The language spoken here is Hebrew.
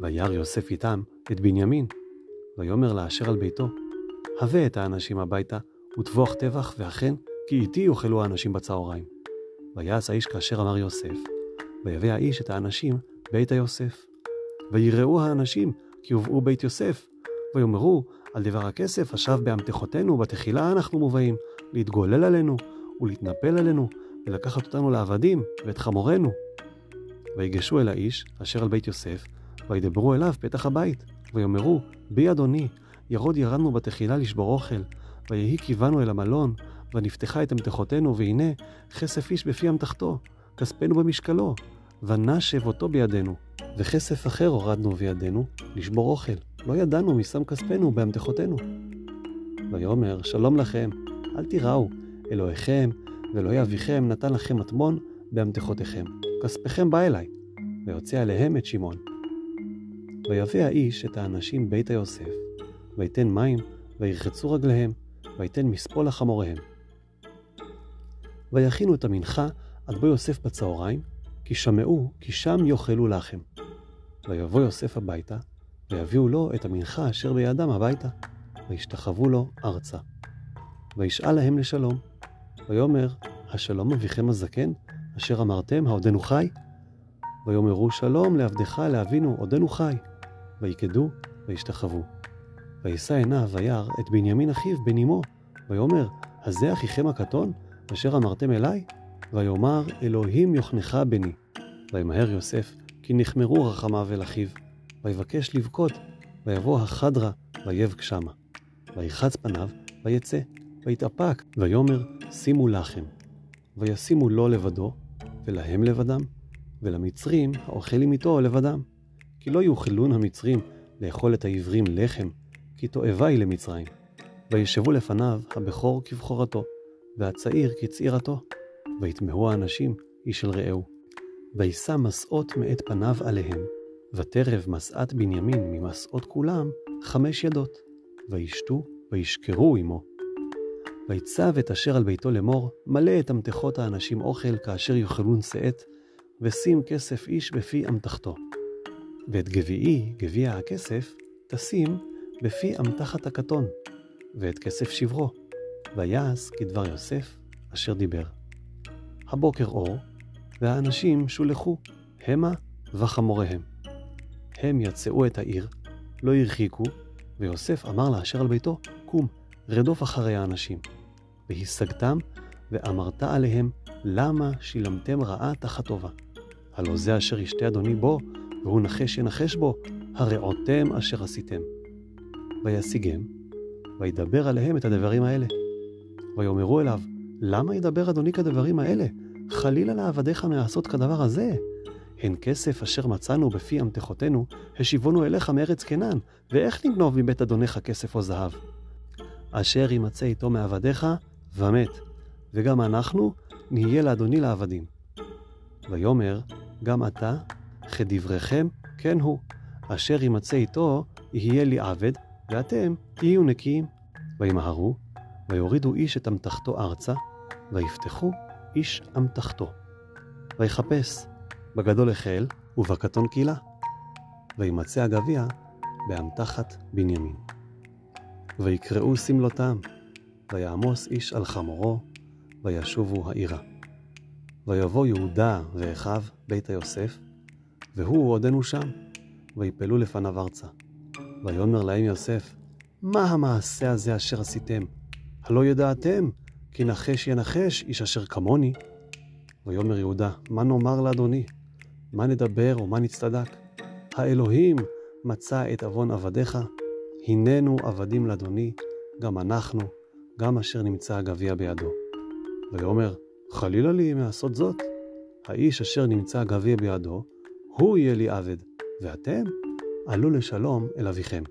וירא יוסף איתם את בנימין, ויאמר לאשר על ביתו, הבא את האנשים הביתה, וטבוח טבח, ואכן, כי איתי יאכלו האנשים בצהריים. ויעש האיש כאשר אמר יוסף, ויבא האיש את האנשים בית היוסף. ויראו האנשים כי הובאו בית יוסף, ויאמרו על דבר הכסף השב באמתחותינו, בתחילה אנחנו מובאים, להתגולל עלינו, ולהתנפל עלינו, ולקחת אותנו לעבדים, ואת חמורנו. ויגשו אל האיש, אשר על בית יוסף, וידברו אליו פתח הבית, ויאמרו, בי אדוני, ירוד ירדנו בתחילה לשבור אוכל, ויהי קיוונו אל המלון, ונפתחה את אמתחותינו, והנה כסף איש בפי אמתחתו, כספנו במשקלו, ונשב אותו בידינו, וכסף אחר הורדנו בידינו, לשבור אוכל, לא ידענו משם כספנו באמתחותינו. ויאמר, שלום לכם, אל תיראו, אלוהיכם ואלוהי אביכם נתן לכם מטמון באמתחותיכם, כספכם בא אליי, ויוצא עליהם את שמעון. ויבא האיש את האנשים ביתה יוסף, ויתן מים, וירחצו רגליהם, ויתן מספול לחמוריהם. ויכינו את המנחה עד בוא יוסף בצהריים, כי שמעו כי שם יאכלו לחם. ויבוא יוסף הביתה, ויביאו לו את המנחה אשר בידם הביתה, וישתחוו לו ארצה. וישאל להם לשלום, ויאמר, השלום אביכם הזקן, אשר אמרתם, העודנו חי? ויאמרו שלום לעבדך לאבינו, עודנו חי. ויקדו, וישתחוו. וישא עיניו וירא את בנימין אחיו בן אמו, ויאמר, הזה אחיכם הקטון, אשר אמרתם אלי? ויאמר, אלוהים יוכנך בני. וימהר יוסף, כי נחמרו רחמיו אל אחיו. ויבקש לבכות, ויבוא החדרה, ויבק שמה. ויחץ פניו, ויצא, ויתאפק, ויאמר, שימו לחם. וישימו לו לבדו, ולהם לבדם, ולמצרים האוכלים איתו לבדם. כי לא יאכלון המצרים לאכול את העברים לחם, כי תועבה היא למצרים. וישבו לפניו הבכור כבכורתו, והצעיר כצעירתו. ויתמהו האנשים איש אל רעהו. וישא מסעות מאת פניו עליהם, ותרב מסעת בנימין ממסעות כולם חמש ידות. וישתו וישכרו עמו. ויצב את אשר על ביתו לאמור, מלא את אמתחות האנשים אוכל כאשר יאכלון שאת, ושים כסף איש בפי אמתחתו. ואת גביעי, גביע הכסף, תשים בפי אמתחת הקטון, ואת כסף שברו, ויעש כדבר יוסף אשר דיבר. הבוקר אור, והאנשים שולחו, המה וחמוריהם. הם יצאו את העיר, לא הרחיקו, ויוסף אמר לאשר על ביתו, קום, רדוף אחרי האנשים. והשגתם, ואמרת עליהם, למה שילמתם רעה תחת טובה? הלא זה אשר ישתה אדוני בו, והוא נחש ינחש בו, הרעותם אשר עשיתם. וישיגם, וידבר עליהם את הדברים האלה. ויאמרו אליו, למה ידבר אדוני כדברים האלה? חלילה לעבדיך מעשות כדבר הזה. הן כסף אשר מצאנו בפי אמתחותינו, השיבונו אליך מארץ קנן, ואיך נגנוב מבית אדונך כסף או זהב? אשר ימצא איתו מעבדיך, ומת, וגם אנחנו נהיה לאדוני לעבדים. ויאמר, גם אתה, כדבריכם, כן הוא, אשר ימצא איתו, יהיה לי עבד, ואתם תהיו נקיים. וימהרו, ויורידו איש את אמתחתו ארצה, ויפתחו איש אמתחתו. ויחפש, בגדול החל, ובקטון קילה. וימצא הגביע באמתחת בנימין. ויקראו שמלותם, ויעמוס איש על חמורו, וישובו העירה. ויבוא יהודה ואחיו בית היוסף, והוא עודנו שם, ויפלו לפניו ארצה. ויאמר להם יוסף, מה המעשה הזה אשר עשיתם? הלא ידעתם, כי נחש ינחש איש אשר כמוני. ויאמר יהודה, מה נאמר לאדוני? מה נדבר ומה נצטדק? האלוהים מצא את עוון עבדיך, הננו עבדים לאדוני, גם אנחנו, גם אשר נמצא הגביע בידו. ויאמר, חלילה לי מעשות זאת. האיש אשר נמצא הגביע בידו, הוא יהיה לי עבד, ואתם עלו לשלום אל אביכם.